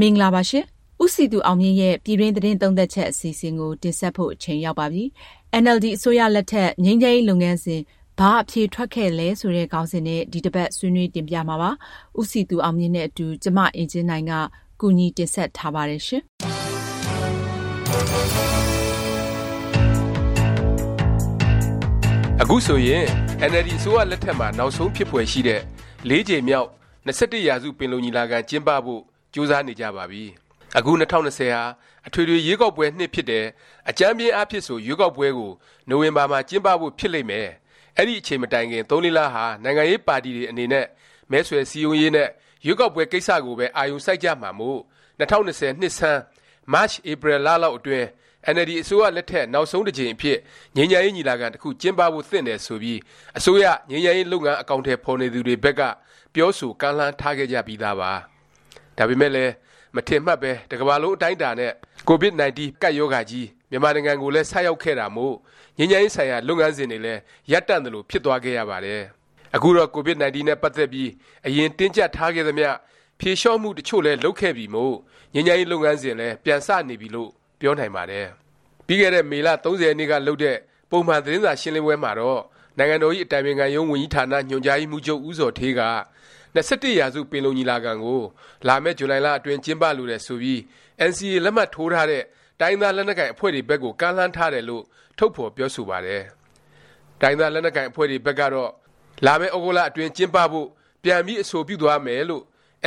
မင်္ဂလာပါရှင်။ဦးစီသူအောင်မြင့်ရဲ့ပြည်တွင်းသတင်းသုံးသက်ချက်အစီအစဉ်ကိုတင်ဆက်ဖို့အချိန်ရောက်ပါပြီ။ NLD အစိုးရလက်ထက်ငြိမ်းချမ်းရေးလုပ်ငန်းစဉ်ဘာအဖြေထွက်ခဲ့လဲဆိုတဲ့ခေါင်းစဉ်နဲ့ဒီတစ်ပတ်ဆွေးနွေးတင်ပြမှာပါ။ဦးစီသူအောင်မြင့်နဲ့အတူကျမအင်ကြင်းနိုင်ကကူညီတင်ဆက်ထားပါတယ်ရှင်။အခုဆိုရင် NLD အစိုးရလက်ထက်မှာနောက်ဆုံးဖြစ်ဖွယ်ရှိတဲ့၄ကြိမ်မြောက်၂၁ရာစုပင်လုံညီလာခံကျင်းပဖို့ ကြိုးစားနေကြပါပြီ။အခု၂၀၂၀ဟာအထွေထွေရွေးကောက်ပွဲနှစ်ဖြစ်တယ်။အကြမ်းဖျဉ်းအားဖြင့်ဆိုရွေးကောက်ပွဲကိုနိုဝင်ဘာမှာကျင်းပဖို့ဖြစ်လိမ့်မယ်။အဲဒီအချိန်မတိုင်ခင်သုံးလေးလဟာနိုင်ငံရေးပါတီတွေအနေနဲ့မဲဆွယ်စည်းရုံးရေးနဲ့ရွေးကောက်ပွဲကိစ္စကိုပဲအာရုံစိုက်ကြမှာမို့၂၀၂၀နှစ်ဆန်းမတ်၊ဧပြီလလောက်အတွင်းအင်န်အယ်လ်ဒီအစိုးရလက်ထက်နောက်ဆုံးတစ်ကြိမ်အဖြစ်ငြိမ်းချမ်းရေးညီလာခံတစ်ခုကျင်းပဖို့သင့်တယ်ဆိုပြီးအစိုးရငြိမ်းချမ်းရေးလုပ်ငန်းအကောင်အထည်ဖော်နေသူတွေဘက်ကပြောဆိုကမ်းလှမ်းထားခဲ့ကြပြီးသားပါ။ ဒါပေမယ့်လည်းမထင်မှတ်ပဲတစ်ကမ္ဘာလုံးအတိုင်းအတာနဲ့ COVID-19 ကပ်ရောဂါကြီးမြန်မာနိုင်ငံကိုလည်းဆိုက်ရောက်ခဲ့တာမို့ငြိမ်းချမ်းရေးဆိုင်ရာလုပ်ငန်းစဉ်တွေလည်းရပ်တန့်သလိုဖြစ်သွားခဲ့ရပါတယ်။အခုတော့ COVID-19 နဲ့ပတ်သက်ပြီးအရင်တင်းကြပ်ထားခဲ့သမျှဖြေလျှော့မှုတချို့လည်းလုပ်ခဲ့ပြီမို့ငြိမ်းချမ်းရေးလုပ်ငန်းစဉ်လည်းပြန်စနေပြီလို့ပြောနိုင်ပါတယ်။ပြီးခဲ့တဲ့မေလ30ရက်နေ့ကလုပ်တဲ့ပုံမှန်သတင်းစာရှင်းလင်းပွဲမှာတော့နိုင်ငံတော်၏အတိုင်ပင်ခံရုံးဝန်ကြီးဌာနညွှန်ကြားရေးမှူးချုပ်ဦးဇော်ဌေးက 21ရာစုပင်လုံညီလာခံကို လာမယ့်ဇူလိုင်လအတွင်းကျင်းပလိုတယ်ဆိုပြီး NCA လက်မှတ်ထိုးထားတဲ့တိုင်းသားလက်နက်ကိုင်အဖွဲ့တွေဘက်ကိုကမ်းလှမ်းထားတယ်လို့ထုတ်ဖော်ပြောဆိုပါတယ်။တိုင်းသားလက်နက်ကိုင်အဖွဲ့တွေဘက်ကတော့လာမယ့်ဩဂုတ်လအတွင်းကျင်းပဖို့ပြန်ပြီးအဆိုပြုသွားမယ်လို့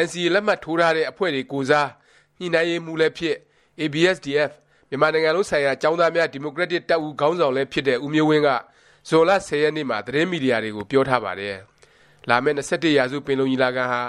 NCA လက်မှတ်ထိုးထားတဲ့အဖွဲ့တွေကိုစားညှိနှိုင်းရေးမှူးလည်းဖြစ် ABSDF မြန်မာနိုင်ငံလုံးဆိုင်ရာကျောင်းသားများဒီမိုကရက်တစ်တပ်ဦးခေါင်းဆောင်လည်းဖြစ်တဲ့ဦးမျိုးဝင်းကဇွန်လ10ရက်နေ့မှာသတင်းမီဒီယာတွေကိုပြောထားပါတယ်။ လာမယ့်21ရာစုပင်လုံညီလာခံဟာ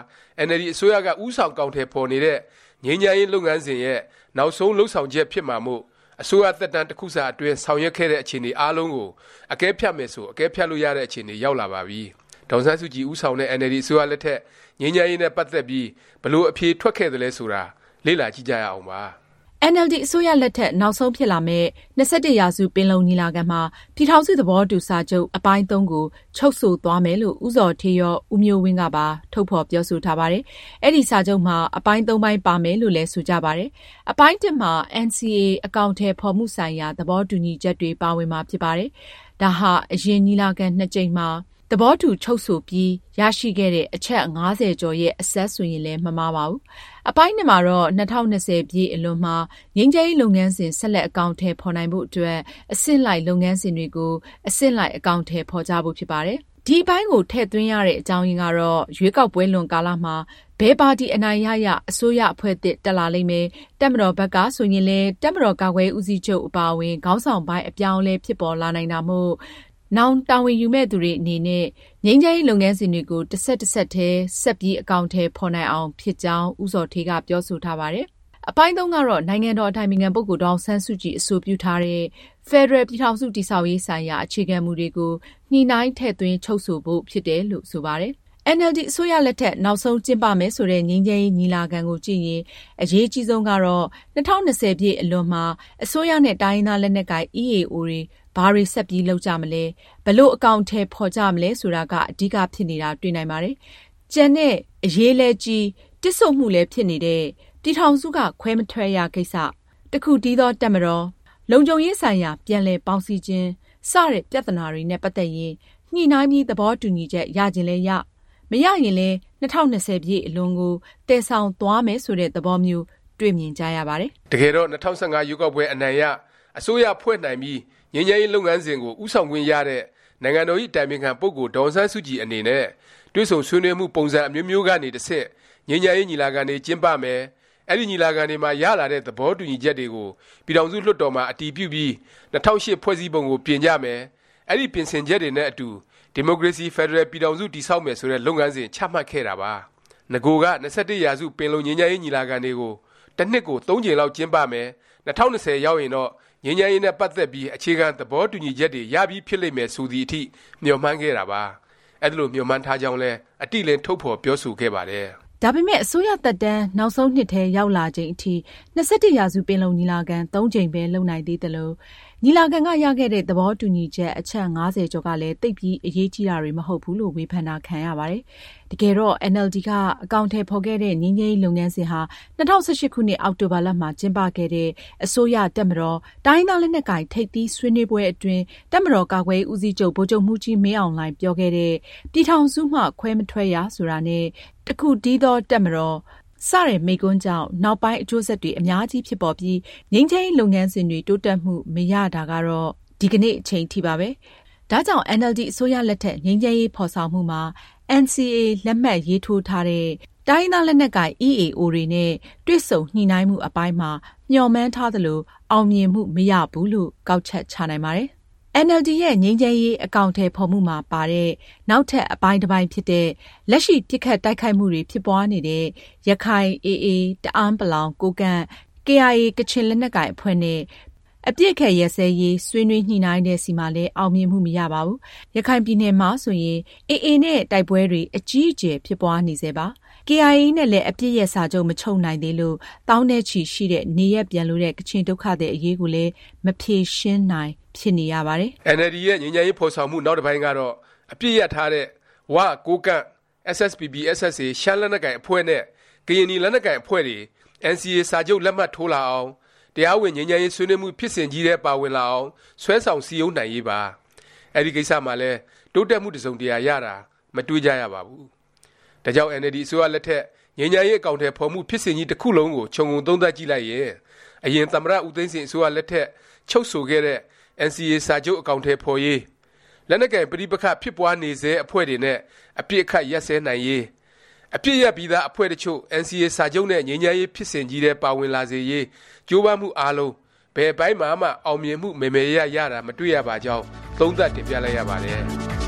NLD အစိုးရကဥဆောင်ကောင်းထဲပေါ်နေတဲ့ငြိမ်းချမ်းရေးလုပ်ငန်းစဉ်ရဲ့နောက်ဆုံးလှုပ်ဆောင်ချက်ဖြစ်မှာမို့အစိုးရသက်တမ်းတစ်ခုစာအတွင်းဆောင်ရွက်ခဲ့တဲ့အခြေအနေအားလုံးကိုအကဲဖြတ်မယ်ဆိုအကဲဖြတ်လို့ရတဲ့အခြေအနေရောက်လာပါပြီ။ဒေါန်ဆန်းစုကြည်ဥဆောင်တဲ့ NLD အစိုးရလက်ထက်ငြိမ်းချမ်းရေးနဲ့ပတ်သက်ပြီးဘလို့အဖြေထွက်ခဲ့တယ်လဲဆိုတာလေ့လာကြည့်ကြရအောင်ပါ။ NLD အစိုးရလက်ထက် နောက်ဆုံးဖြစ်လာမယ့် ၂၁ ရာစုပင်လုံညီလာခံမှာ ပြည်ထောင်စုသဘောတူစာချုပ် အပိုင်း ၃ ကို ချုပ်ဆိုသွားမယ်လို့ ဦးဇော်ဌေးရော၊ဦးမျိုးဝင်းကပါ ထုတ်ဖော်ပြောဆိုထားပါတယ်။အဲဒီစာချုပ်မှာ အပိုင်း ၃ ပိုင်း ပါမယ်လို့လည်း ဆိုကြပါတယ်။အပိုင်း ၁ မှာ NCA အကောင်အထည် ဖော်မှုဆိုင်ရာ သဘောတူညီချက်တွေ ပါဝင်မှာ ဖြစ်ပါတယ်။ဒါဟာ အရင် ညီလာခံ နှစ်ကြိမ်မှာ သဘောတူချုပ်ဆိုပြီးရရှိခဲ့တဲ့အချက်၅၀ကျော်ရဲ့အဆက်ဆိုရင်လည်းမမှားပါဘူး။အပိုင်းမှာတော့၂၀၂၀ပြည့်အလွန်မှာငြိမ်းချမ်းရေးလုပ်ငန်းစဉ်ဆက်လက်အကောင်အထည်ဖော်နိုင်ဖို့အတွက်အဆင့်လိုက်လုပ်ငန်းစဉ်တွေကိုအဆင့်လိုက်အကောင်အထည်ဖော်ကြဖို့ဖြစ်ပါတယ်။ဒီအပိုင်းကိုထည့်သွင်းရတဲ့အကြောင်းရင်းကတော့ရွေးကောက်ပွဲလွန်ကာလမှာဘယ်ပါတီအနိုင်ရရအစိုးရအဖွဲ့သစ်တက်လာလိမ့်မယ်၊တပ်မတော်ဘက်ကဆိုရင်လည်းတပ်မတော်ကာကွယ်ရေးဦးစီးချုပ်အပါအဝင်ခေါင်းဆောင်ပိုင်းအပြောင်းအလဲဖြစ်ပေါ်လာနိုင်တာမို့ နောင်တာဝန်ယူမယ့်သူတွေအနေနဲ့ငြိမ်းချမ်းရေးလုပ်ငန်းစဉ်တွေကိုတစ်ဆက်တစ်ဆက်တည်းဆက်ပြီးအကောင်အထည်ဖော်နိုင်အောင်ဖြစ်ကြောင်းဦးဇော်ဌေးကပြောဆိုထားပါတယ်။အပိုင်း(၃)ကတော့နိုင်ငံတော်အတိုင်ပင်ခံပုဂ္ဂိုလ်ဒေါ်အောင်ဆန်းစုကြည်အဆိုပြုထားတဲ့ဖက်ဒရယ်ပြည်ထောင်စုတည်ဆောက်ရေးဆိုင်ရာအခြေခံမူတွေကိုညှိနှိုင်းထည့်သွင်းချုပ်ဆိုဖို့ဖြစ်တယ်လို့ဆိုပါတယ်။ NLD အစိုးရလက်ထက်နောက်ဆုံးကျင်းပမယ်ဆိုတဲ့ငြိမ်းချမ်းရေးညီလာခံကိုကြည့်ရင်အရေးအကြီးဆုံးကတော့၂၀၂၀ပြည့်အလွန်မှာအစိုးရနဲ့တိုင်းရင်းသားလက်နက်ကိုင် EAO တွေ ဘာတွေဆက်ပြီးလုပ်ကြမလဲ၊ဘယ်လိုအကောင်အထည်ဖော်ကြမလဲဆိုတာကအဓိကဖြစ်နေတာတွေ့နိုင်ပါတယ်။ကျန်တဲ့အရေးလည်းကြီးတစ်ဆို့မှုလည်းဖြစ်နေတဲ့ပြည်ထောင်စုကခွဲမထွက်ရကိစ္စ၊တစ်ခုတည်းသောတပ်မတော်၊လုံခြုံရေးဆိုင်ရာပြန်လည်ပေါင်းစည်းခြင်းစတဲ့ပြသနာတွေနဲ့ပတ်သက်ရင်ညှိနှိုင်းပြီးသဘောတူညီချက်ရချင်လည်းရ၊မရရင်လည်း၂၀၂၀ပြည့်အလွန်ကိုသယ်ဆောင်သွားမယ်ဆိုတဲ့သဘောမျိုးတွေ့မြင်ကြရပါတယ်။တကယ်တော့၂၀၁၅ရွေးကောက်ပွဲအနိုင်ရအစိုးရဖွဲ့နိုင်ပြီး ငြိမ်းချမ်းရေးလုပ်ငန်းစဉ်ကိုဦးဆောင်ခွင့်ရတဲ့နိုင်ငံတော်၏အတိုင်ပင်ခံပုဂ္ဂိုလ်ဒေါ်အောင်ဆန်းစုကြည်အနေနဲ့တွေ့ဆုံဆွေးနွေးမှုပုံစံအမျိုးမျိုးကနေတဆင့်ငြိမ်းချမ်းရေးညီလာခံတွေကျင်းပမယ်၊အဲဒီညီလာခံတွေမှာရလာတဲ့သဘောတူညီချက်တွေကိုပြည်ထောင်စုလွှတ်တော်မှာအတည်ပြုပြီး၂၀၀၈ဖွဲ့စည်းပုံကိုပြင်ကြမယ်၊အဲဒီပြင်ဆင်ချက်တွေနဲ့အတူဒီမိုကရေစီဖက်ဒရယ်ပြည်ထောင်စုတည်ဆောက်မယ်ဆိုတဲ့လုပ်ငန်းစဉ်ချမှတ်ခဲ့တာပါ။နဂိုက၂၁ရာစုပင်လုံငြိမ်းချမ်းရေးညီလာခံတွေကိုတစ်နှစ်ကို၃ကြိမ်လောက်ကျင်းပမယ်၊၂၀၂၀ရောက်ရင်တော့ ငြိမ်းချမ်းရေးနဲ့ပတ်သက်ပြီးအခြေခံသဘောတူညီချက်တွေရပြီးဖြစ်လိမ့်မယ်ဆိုသည်အထိမျှော်မှန်းခဲ့တာပါ။အဲဒီလိုမျှော်မှန်းထားကြောင်းလည်းအတိအလင်းထုတ်ဖော်ပြောဆိုခဲ့ပါတယ်။ဒါပေမဲ့အစိုးရသက်တမ်းနောက်ဆုံးနှစ်ထဲရောက်လာချိန်အထိ၂၁ရာစုပင်လုံညီလာခံ၃ကြိမ်ပဲလုပ်နိုင်သေးသလို၊ ညီလာခံကရခဲ့တဲ့သဘောတူညီချက်အချက်၅၀ကျော်ကလည်းသိပ်ပြီးအရေးကြီးတာတွေမဟုတ်ဘူးလို့ဝေဖန်တာခံရပါတယ်။တကယ်တော့အင်န်အယ်လ်ဒီကအကောင်အထည်ဖော်ခဲ့တဲ့ငြိမ်းချမ်းရေးလုပ်ငန်းစဉ်ဟာ၂၀၁၈ခုနှစ်အောက်တိုဘာမှာကျင်းပခဲ့တဲ့အစိုးရ၊တပ်မတော်၊တိုင်းရင်းသားလက်နက်ကိုင်ထိပ်သီးဆွေးနွေးပွဲအတွင်းတပ်မတော်ကာကွယ်ရေးဦးစီးချုပ်ဗိုလ်ချုပ်မှူးကြီးမင်းအောင်လှိုင်ပြောခဲ့တဲ့“ပြည်ထောင်စုမှခွဲမထွက်ရ”ဆိုတာနဲ့“တစ်ခုတည်းသောတပ်မတော်” စတဲ့မိန့်ခွန်းကြောင့်နောက်ပိုင်းအကျိုးဆက်တွေအများကြီးဖြစ်ပေါ်ပြီးငြိမ်းချမ်းရေးလုပ်ငန်းစဉ်တွေတိုးတက်မှုမရတာကတော့ဒီကနေ့အချိန်ထိပါပဲ။ဒါကြောင့်အင်န်အယ်လ်ဒီအစိုးရလက်ထက်ငြိမ်းချမ်းရေးဖော်ဆောင်မှုမှာ NCA လက်မှတ်ရေးထိုးထားတဲ့တိုင်းရင်းသားလက်နက်ကိုင် EAO တွေနဲ့တွေ့ဆုံညှိနှိုင်းမှုအပိုင်းမှာမျှော်မှန်းထားသလိုအောင်မြင်မှုမရဘူးလို့ကောက်ချက်ချနိုင်ပါတယ်။ အင်န်အယ်လ်ဒီရဲ့ငြိမ်းချမ်းရေးအကောင်အထည်ဖော်မှုမှာပါတဲ့နောက်ထပ်အပိုင်းတစ်ပိုင်းဖြစ်တဲ့လက်ရှိပစ်ခတ်တိုက်ခိုက်မှုတွေဖြစ်ပွားနေတဲ့ရခိုင် AA, တအဲန်းပလောင်,ကိုးကန့်၊ KIA ကချင်လက်နက်ကိုင်အဖွဲ့နဲ့ အပစ်အခတ်ရပ်စဲရေးဆွေးနွေးညှိနှိုင်းတဲ့ဆီမှာလည်းအောင်မြင်မှုမရပါဘူး။ရခိုင်ပြည်နယ်မှာဆိုရင် AA နဲ့တိုက်ပွဲတွေအကြီးအကျယ်ဖြစ်ပွားနေဆဲပါ။ KIA နဲ့လည်းအပစ်ရပ်စာချုပ်မချုပ်နိုင်သေးလို့သောင်းနဲ့ချီရှိတဲ့နေရပ်ပြန်လိုတဲ့ကချင်ဒုက္ခသည်အရေးကိုလည်းမဖြေရှင်းနိုင်ဖြစ်နေရပါတယ်။အင်န်အယ်လ်ဒီရဲ့ငြိမ်းချမ်းရေးဖော်ဆောင်မှုနောက်တစ်ပိုင်းကတော့အပစ်ရပ်ထားတဲ့ဝ၊ကိုးကန့်၊ SSPP/SSA ရှမ်းလက်နက်ကိုင်အဖွဲ့နဲ့ကရင်နီလက်နက်ကိုင်အဖွဲ့တွေ NCA စာချုပ်လက်မှတ်ထိုးလာအောင်၊ တရားဝင်ငြိမ်းချမ်းရေးဆွေးနွေးမှုဖြစ်စဉ်ကြီးထဲပါဝင်လာအောင်ဆွဲဆောင်စည်းရုံးနိုင်ရေးပါ။အဲဒီကိစ္စမှာလည်းတိုးတက်မှုတစ်စုံတစ်ရာရတာမတွေ့ကြရပါဘူး။ဒါကြောင့်အင်န်အယ်လ်ဒီအစိုးရလက်ထက်ငြိမ်းချမ်းရေးအကောင်အထည်ဖော်မှုဖြစ်စဉ်ကြီးတစ်ခုလုံးကိုခြုံငုံသုံးသပ်ကြည့်လိုက်ရင်အရင်သမ္မတဦးသိန်းစိန်အစိုးရလက်ထက်ချုပ်ဆိုခဲ့တဲ့ NCA စာချုပ်အကောင်အထည်ဖော်ရေး၊လက်နက်ကိုင်ပဋိပက္ခဖြစ်ပွားနေဆဲအဖွဲ့တွေနဲ့အပစ်အခတ်ရပ်စဲနိုင်ရေး၊ အပစ်ရပ်ပြီးသားအဖွဲ့တစ်ချို့ NCA စာချုပ်နဲ့ငြိမ်းချမ်းရေးဖြစ်စဉ်ကြီးထဲပါဝင်လာစေရေးကြိုးပမ်းမှုအားလုံးဘယ်အပိုင်းမှာမှအောင်မြင်မှုမယ်မယ်ရရရတာမတွေ့ရပါကြောင်းသုံးသပ်တင်ပြလိုက်ရပါတယ်